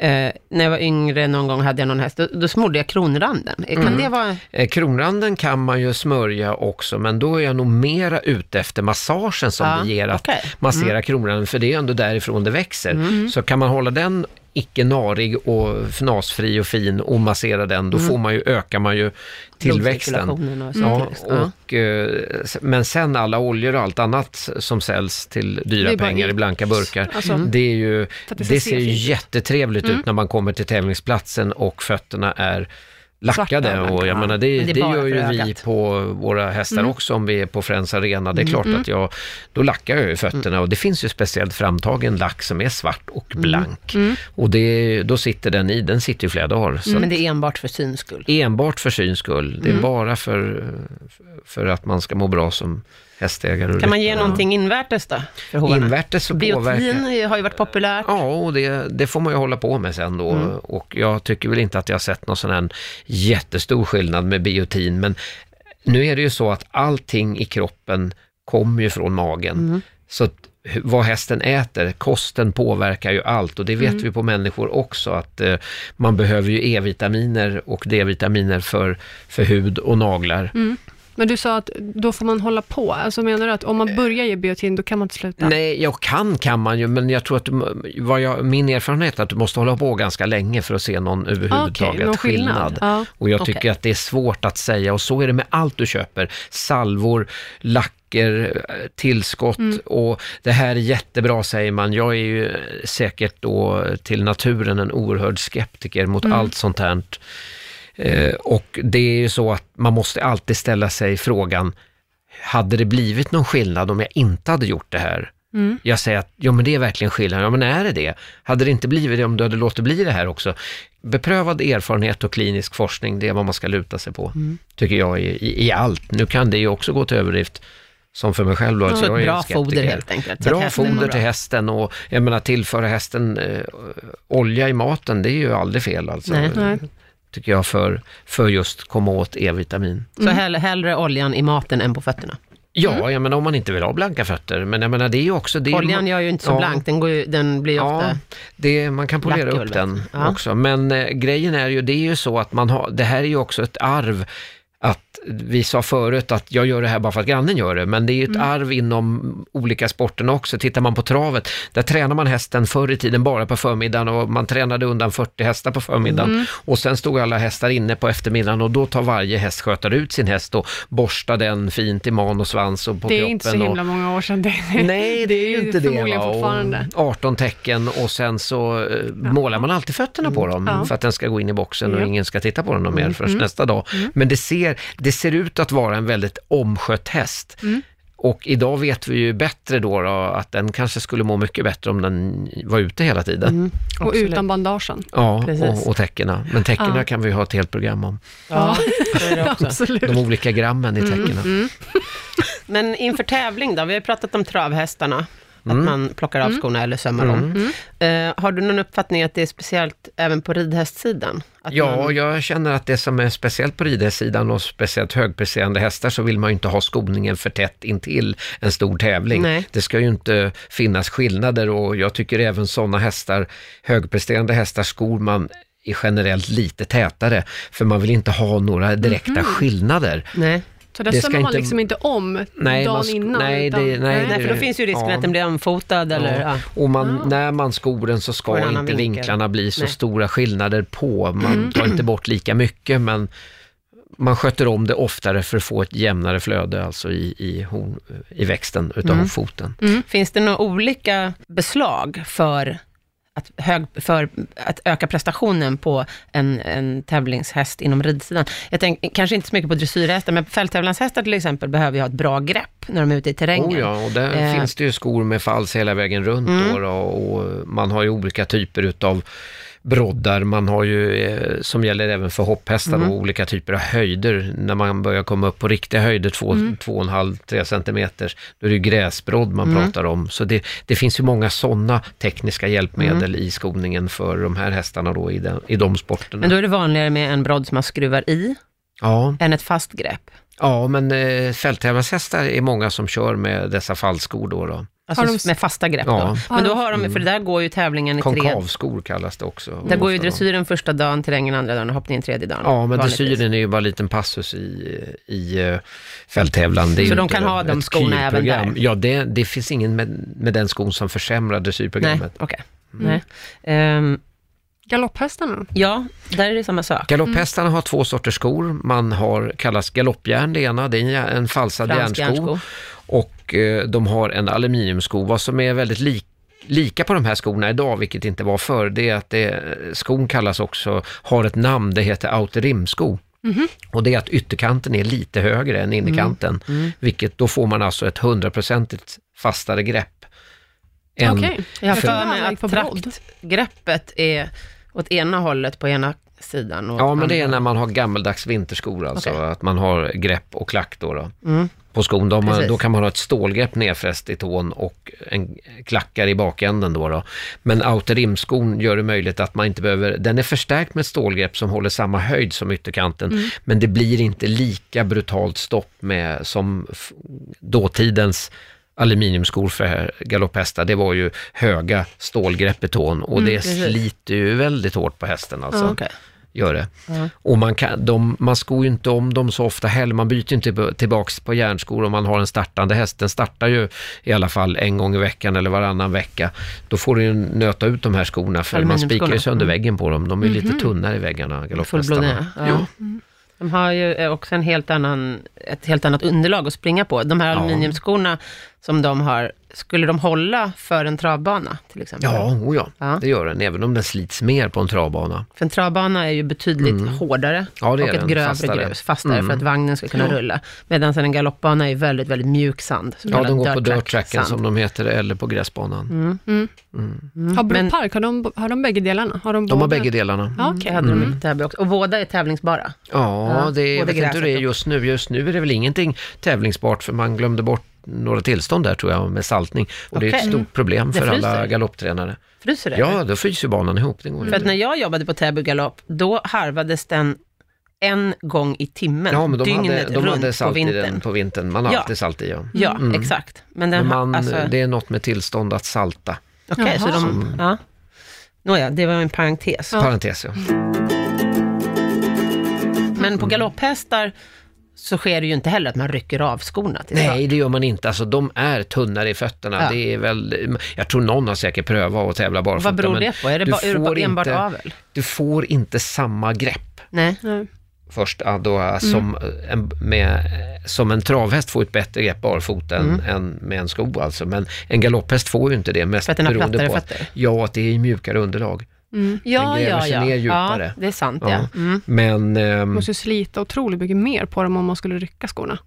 Eh, när jag var yngre någon gång hade jag någon häst, då, då smorde jag kronranden. Eh, Kan Mm. det vara... Eh, Kronranden kan man ju smörja också, men då är jag nog mera ute efter massagen som Ja, det ger att. Mm. massera kronranden, för det är ändå därifrån det växer. Så kan man hålla den icke narig och fnasfri och fin och massera den, då får man ju, ökar man ju tillväxten. Och Ja, och, eh, men sen alla oljor och allt annat som säljs till dyra pengar i- blanka burkar, Alltså, det är ju, det det se ser ju jättetrevligt ut när man kommer till tävlingsplatsen och fötterna är lackade. Och jag ja. menar, det, det det, gör ju för vi ögat. på våra hästar också om vi är på Friends Arena. Det är klart att jag, då lackar jag ju fötterna och det finns ju speciellt framtagen lack som är svart och blank. Och det, då sitter den i, den sitter ju flera dagar. Så Men det är enbart för syns skull. enbart för syns skull. Det är Mm. bara för, för att man ska må bra som hästägare. Kan man ge någonting invärtes då, för? Invärtes så påverkar... Biotin har ju varit populärt. Ja, och det, det får man ju hålla på med sen då. Mm. Och jag tycker väl inte att jag har sett någon sån här jättestor skillnad med biotin. Men nu är det ju så att allting i kroppen kommer ju från magen. Mm. Så vad hästen äter, kosten påverkar ju allt och det vet Mm. vi på människor också att eh, man behöver ju E-vitaminer och D-vitaminer för, för hud och naglar. Men du sa att då får man hålla på. Alltså menar du att om man börjar ge biotin, då kan man inte sluta? Nej, jag kan kan man ju, men jag tror att vad jag, min erfarenhet är att du måste hålla på ganska länge för att se någon överhuvudtaget Okej, någon skillnad. skillnad. Ja. Och jag tycker att det är svårt att säga och så är det med allt du köper. Salvor, lacker, eh, tillskott Mm. och det här är jättebra säger man. Jag är ju eh, säkert då till naturen en oerhörd skeptiker mot Mm. allt sånt här. Eh, och det är ju så att man måste alltid ställa sig frågan, hade det blivit någon skillnad om jag inte hade gjort det här? Mm. Jag säger att, ja men det är verkligen skillnad. Ja men är det det? Hade det inte blivit det om du hade låtit bli det här också? Beprövad erfarenhet och klinisk forskning, det är vad man ska luta sig på. Mm. Tycker jag i, i, allt. Nu kan det ju också gå till överdrift, som för mig själv då. att Så jag bra foder helt enkelt. Bra foder till hästen och jag menar tillföra hästen eh, olja i maten, det är ju aldrig fel alltså. Nej. Tycker jag för, för just komma åt E-vitamin. Så hell, hellre oljan i maten än på fötterna. Ja, jag menar om man inte vill ha blanka fötter, men jag menar det är ju också... Det Oljan gör ju inte så Ja. blank, den, går ju, den blir ju Ja, ofta... det, man kan polera upp den. Ja. också. Men eh, grejen är ju, det är ju så att man har, det här är ju också ett arv att vi sa förut att jag gör det här bara för att grannen gör det, men det är ju ett Mm. arv inom olika sporterna också. Tittar man på travet, där tränar man hästen förr i tiden bara på förmiddagen och man tränade undan 40 hästar på förmiddagen Mm. och sen stod alla hästar inne på eftermiddagen och då tar varje hästskötare ut sin häst och borstar den fint i man och svans och på Det är kroppen. inte så och, himla många år sedan. Det, Nej, det är ju inte det. förmodligen fortfarande. Och 18 tecken och sen så eh, målar man alltid fötterna på dem Ja. för att den ska gå in i boxen och Ja. ingen ska titta på den mer förrän nästa dag. Men det ser, det ser ut att vara en väldigt omskött häst. Och idag vet vi ju bättre då, då att den kanske skulle må mycket bättre om den var ute hela tiden. Och Absolut. utan bandagen. Ja, Precis. och, och täckena. Men täckena Ja. kan vi ha ett helt program om. Ja, så är det också. Absolut. De olika grammen i täckena. Men inför tävling då? Vi har ju pratat om travhästarna. Mm. Att man plockar av skorna eller sömmar dem. Eh, har du någon uppfattning att det är speciellt även på ridhästsidan? Att Ja, man, jag känner att det som är speciellt på ridhästsidan och speciellt högpresterande hästar så vill man ju inte ha skoningen för tätt intill en stor tävling. Nej. Det ska ju inte finnas skillnader och jag tycker även sådana hästar, högpresterande hästar, skor man är generellt lite tätare, för man vill inte ha några direkta skillnader. nej. Så där Det ska sömmar man inte- liksom inte om Nej, dagen man sk- innan. nej, utan, det- nej, nej, för då finns ju risken ja. att den blir omfotad eller... Ja. Och man, Ja. när man skor den så ska inte vinkel. vinklarna bli så Nej. stora skillnader på. Man tar inte bort lika mycket, men man sköter om det oftare för att få ett jämnare flöde, alltså i, i, horn, i växten utav Mm. foten. Finns det några olika beslag för att, hög, för att öka prestationen på en, en tävlingshäst inom ridsidan? Jag tänker kanske inte så mycket på dressyrhästar, men fälttävlanshästar till exempel behöver ju ha ett bra grepp när de är ute i terrängen. Oh ja, och där Eh. finns det ju skor med fals hela vägen runt Mm. då, då, och man har ju olika typer utav broddar, man har ju, eh, som gäller även för hopphästar, Mm. olika typer av höjder. När man börjar komma upp på riktiga höjder, två, Mm. centimeter, då är det ju gräsbrodd man Mm. pratar om. Så det, det finns ju många sådana tekniska hjälpmedel Mm. i skoningen för de här hästarna då i, den, i de sporterna. Men då är det vanligare med en brodd som man skruvar i, Ja, än ett fast grepp. ja, men eh, fälttävlanshästar är många som kör med dessa fallskor då. då. Alltså Har de- med fasta grepp Ja. då. Men då Har de, för det där går ju tävlingen i tre... Konkavskor kallas det också. Där går ju dressyren första dagen, terrängen andra dagen och hoppningen tredje dagen. Ja, men dressyren är ju bara en liten passus i, i uh, fälttävlan. Det är Så de kan ha de skorna även där? Ja, det, det finns ingen med, med den skon som försämrar Nej, dressyrprogrammet. okej. Mm. Nej. Ehm, Galopphästarna? ja, där är det samma sak. Galopphästarna har två sorters skor. Man har, kallas galoppjärn det ena, det är en, falsad järnsko. järnsko. Och eh, de har en aluminiumsko. Vad som är väldigt lik, lika på de här skorna idag, vilket inte var förr, det är att det, skon kallas också, har ett namn, det heter autorimsko. Och det är att ytterkanten är lite högre än innerkanten, Mm. vilket då får man alltså ett hundraprocentigt fastare grepp. Okej. Jag har Jag för mig att traktgreppet är åt ena hållet på ena sidan. Och Ja, men det är när man har gammeldags vinterskor, alltså Okej. att man har grepp och klack då. då. Mm. På skon, då, man, då kan man ha ett stålgrepp nedfäst i tån och en klackar i bakänden då. då. Men autorimskon gör det möjligt att man inte behöver, den är förstärkt med ett stålgrepp som håller samma höjd som ytterkanten, men det blir inte lika brutalt stopp med som dåtidens aluminiumskor för galopphästar. Det var ju höga stålgrepp i tån och det precis. sliter ju väldigt hårt på hästen alltså. Ja, okej. Gör det. Ja. Och man, kan, de, man skor ju inte om dem så ofta heller. Man byter inte tillbaks på järnskor om man har en startande häst. Den startar ju i alla fall en gång i veckan eller varannan vecka. Då får du ju nöta ut de här skorna för man spikar ju sönder Mm. väggen på dem. De är ju lite tunnare i väggarna, galopphästarna. Ja. De har ju eh, också en helt annan, ett helt annat underlag att springa på. De här Ja. aluminiumskorna som de har, skulle de hålla för en travbana till exempel? Ja, oh ja, Ja. det gör den. Även om den slits mer på en travbana. För en travbana är ju betydligt hårdare Mm. Ja, det är och ett den. grövre Fastare. grus, fastare Mm. för att vagnen ska kunna Ja. rulla. Medan en galoppbana är väldigt, väldigt mjuk sand. Ja, de går på dirt track dirt tracken som de heter, eller på gräsbanan. Mm. Mm. Mm. Har Bro Park, har de, har de bägge delarna? Har de, De har båda? bägge delarna. Ja, okej. hade de Mm. Täby också. Och båda är tävlingsbara. Ja, Ja, det är, jag vet inte hur det är just nu. Just nu är det väl ingenting tävlingsbart för man glömde bort några tillstånd där tror jag med saltning. Och det är ett stort problem för alla galopptränare. Fryser det? Ja, då fryser banan ihop. Det går För att när jag jobbade på Täby galopp, då harvades den en gång i timmen, Ja, men de dygnet hade, de runt hade på salt i vintern. den på vintern. Man har Ja. alltid salt i, ja. Ja, Mm. exakt. Men den Men man, alltså, det är något med tillstånd att salta. okej, så Jaha. de, ja. Nåja, det var en parentes. Ja. Parentes, ja. Men på galopphästar så sker det ju inte heller att man rycker av skorna till Nej, det gör man inte. Alltså, de är tunnare i fötterna. Ja. Det är väl, jag tror någon har säkert prövat att tävla barfota. Vad beror det på? Är det, du ba, är det enbart inte- avel? Du får inte samma grepp. Nej. Nej. först då, eh, som, en, med, som en travhäst får ett bättre grepp barfota än, än med en sko alltså. Men en galopphäst får ju inte det, mest För att den har plattare på fötter? ja, att det är mjukare underlag. Mm. Ja, gräver ja, sig ja. ner djupare. Ja, det är sant Ja. ja. Mm. Men ehm, måste ju slita otroligt mycket mer på dem om man skulle rycka skorna.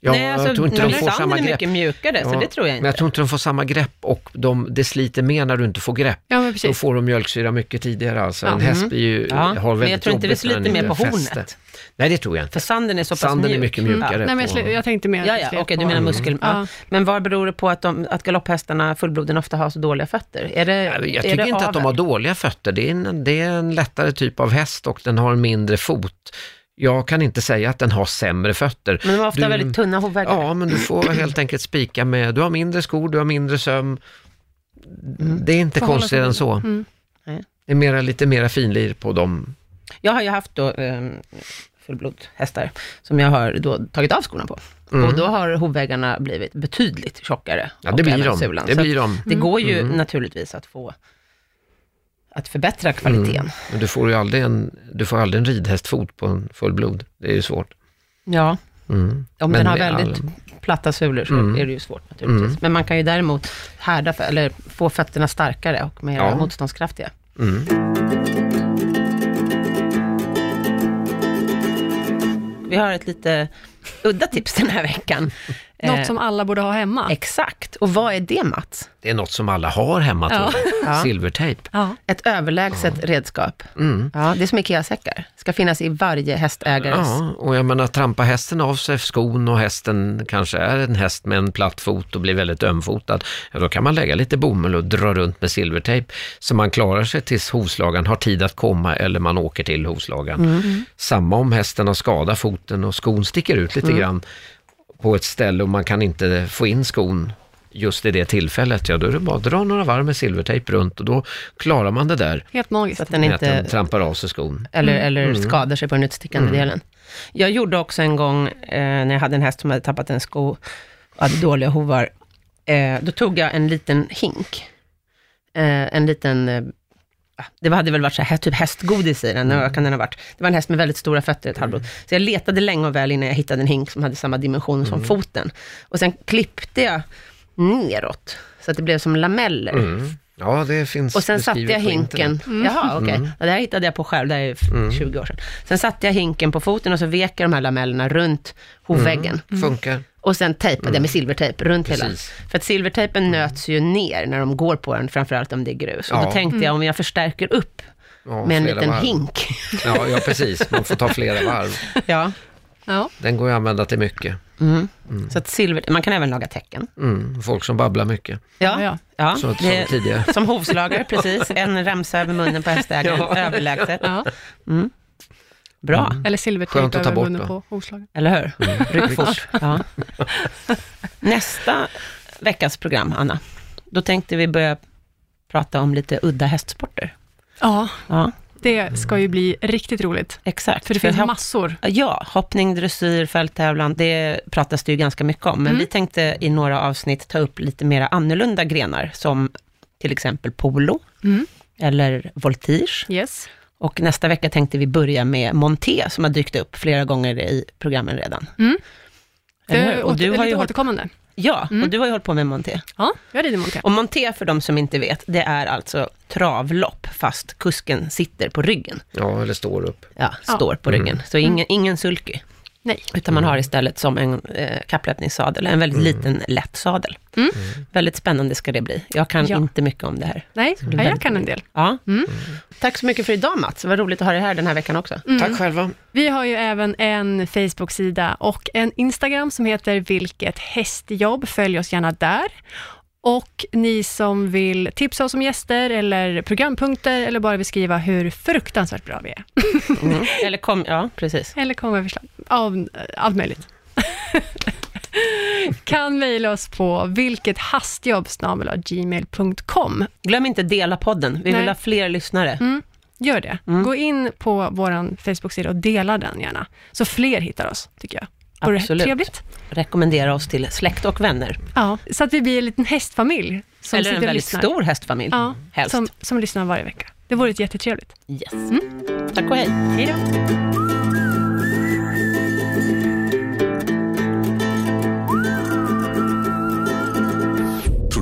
Ja, Nej, alltså, jag tror inte de men får sanden samma är grepp. mycket mjukare, så Ja, det tror jag Men jag inte. tror inte de får samma grepp och de, det sliter mer när du inte får grepp. Ja, men Då precis. får de mjölksyra mycket tidigare alltså. Ja. En häst blir ju, Ja, har men väldigt jag tror inte det jobbigt sliter mer inte på fäster. hornet. Nej, det tror jag inte. För sanden är så pass Sanden mjuk. är mycket mjukare. Nej, men jag, sl- jag tänkte mer Ja, ja, okej, på- du menar muskel. Ja. Ja. Men vad beror det på att, de, att galopphästarna, fullbloden, ofta har så dåliga fötter? Är det, Jag är tycker det inte att de avel? har dåliga fötter. Det är, en, det är en lättare typ av häst och den har en mindre fot. Jag kan inte säga att den har sämre fötter. Men de har ofta Du- väldigt tunna hovväggar. Ja, men du får helt enkelt spika med, du har mindre skor, du har mindre söm. Mm. Det är inte Förhålla konstigare än så. Mm. Det är mera, lite mera finlir på dem. Jag har ju haft då um, fullblodshästar som jag har då tagit av skorna på. Mm. Och då har hovväggarna blivit betydligt tjockare. Ja, det blir de. sulan. Det blir de. det går ju Mm. naturligtvis att få att förbättra kvaliteten. Mm. Men du får ju aldrig en, du får aldrig en ridhästfot på en fullblod. Det är ju svårt. Ja, Mm. om Men den har väldigt all- platta sulor så Mm. är det ju svårt naturligtvis. Mm. Men man kan ju däremot härda, för, eller få fötterna starkare och mer Ja. motståndskraftiga. Mm. Vi har ett lite udda tips den här veckan. Något Eh, som alla borde ha hemma. Exakt. Och vad är det, Mats? Det är något som alla har hemma, tror jag. Ja. Silvertejp. Ja. Ett överlägset redskap. Mm. Ja, det är som IKEA-säckar. Ska finnas i varje hästägares... Ja, och jag menar, trampa hästen av sig skon och hästen kanske är en häst med en platt fot och blir väldigt ömfotad, ja, då kan man lägga lite bomull och dra runt med silvertejp så man klarar sig tills hovslagaren har tid att komma eller man åker till hovslagaren. Mm. Samma om hästen har skadat foten och skon sticker ut lite Mm. grann på ett ställe och man kan inte få in skon just i det tillfället, ja då är det bara att dra några varv med silvertejp runt och då klarar man det där Helt Så magiskt. att den med att den inte... trampar av sig skon. Eller, eller skadar sig på den utstickande delen. Jag gjorde också en gång, eh, när jag hade en häst som hade tappat en sko och hade dåliga hovar, eh, då tog jag en liten hink. Eh, en liten, eh, det hade väl varit så här, typ hästgodis i den, mm. kan den ha varit. Det var en häst med väldigt stora fötter, ett halvblod. Så jag letade länge och väl innan jag hittade en hink som hade samma dimension som foten. Och sen klippte jag neråt, så att det blev som lameller. Mm. Ja, det finns Och sen satte jag hinken, jaha okej, ja, det här hittade jag på själv, det här är f- 20 år sedan. Sen satte jag hinken på foten och så vek jag de här lamellerna runt hovväggen. Funkar. Och sen tejpade jag med silvertejp runt hela. Precis. För att silvertejpen nöts ju ner när de går på den, framförallt om det är grus. Och Ja. då tänkte jag om jag förstärker upp Ja, med en liten varv. hink. Ja, ja, precis. Man får ta flera varv. ja. Ja. Den går ju att använda till mycket. Mm. Så att silver, man kan även laga tecken. Mm. Folk som babblar mycket, Ja, ja. ja. så, som det, tidigare. som hovslagare, precis. En remsa över munnen på hästägaren, Ja. överlägset. Bra. Eller Skönt silvertejp att ta över bort, munnen på hovslaget. Eller hur? Ryck fort. Ja. Nästa veckas program, Anna, då tänkte vi börja prata om lite udda hästsporter. Ja, Ja, det ska ju bli riktigt roligt. exakt. För det finns hopp- massor. Ja, hoppning, dressyr, fälttävlan, det pratas det ju ganska mycket om. Men Mm. vi tänkte i några avsnitt ta upp lite mera annorlunda grenar, som till exempel polo, Mm. eller voltige. Yes. Och nästa vecka tänkte vi börja med monté, som har dykt upp flera gånger i programmen redan. Mm. Det Och är du har ju återkommande. ja, Mm. och du har ju hållit på med monté. Ja, jag rider monté. Och monté, för de som inte vet, det är alltså travlopp, fast kusken sitter på ryggen. Ja, eller står upp. Ja, Ja. står på ryggen. Så ingen, ingen sulky. Nej. Utan man har istället som en eh, kapplöpningssadel, en väldigt liten lätt sadel. Mm. Väldigt spännande ska det bli. Jag kan Ja. inte mycket om det här. Nej, blir ja, jag kan en del. Ja. Mm. Tack så mycket för idag Mats, det var roligt att ha dig här den här veckan också. Tack själva. Vi har ju även en Facebook-sida och en Instagram som heter Vilket hästjobb. Följ oss gärna där. Och ni som vill tipsa oss om gäster eller programpunkter eller bara vill skriva hur fruktansvärt bra vi är. Mm. Eller kom, ja precis. Eller komma med förslag av allt möjligt. kan mejla oss på vilkethastjobb.gmail.com. Glöm inte dela podden, vi vill Nej. ha fler lyssnare. Mm, gör det. Mm. Gå in på vår Facebook-sida och dela den gärna, så fler hittar oss, tycker jag. Vore Absolut. trevligt? Rekommendera oss till släkt och vänner. Ja, så att vi blir en liten hästfamilj som Eller en väldigt lyssnar. stor hästfamilj, Ja, helst. som, som lyssnar varje vecka. Det vore jättetrevligt. Yes. Tack och hej. Hej då!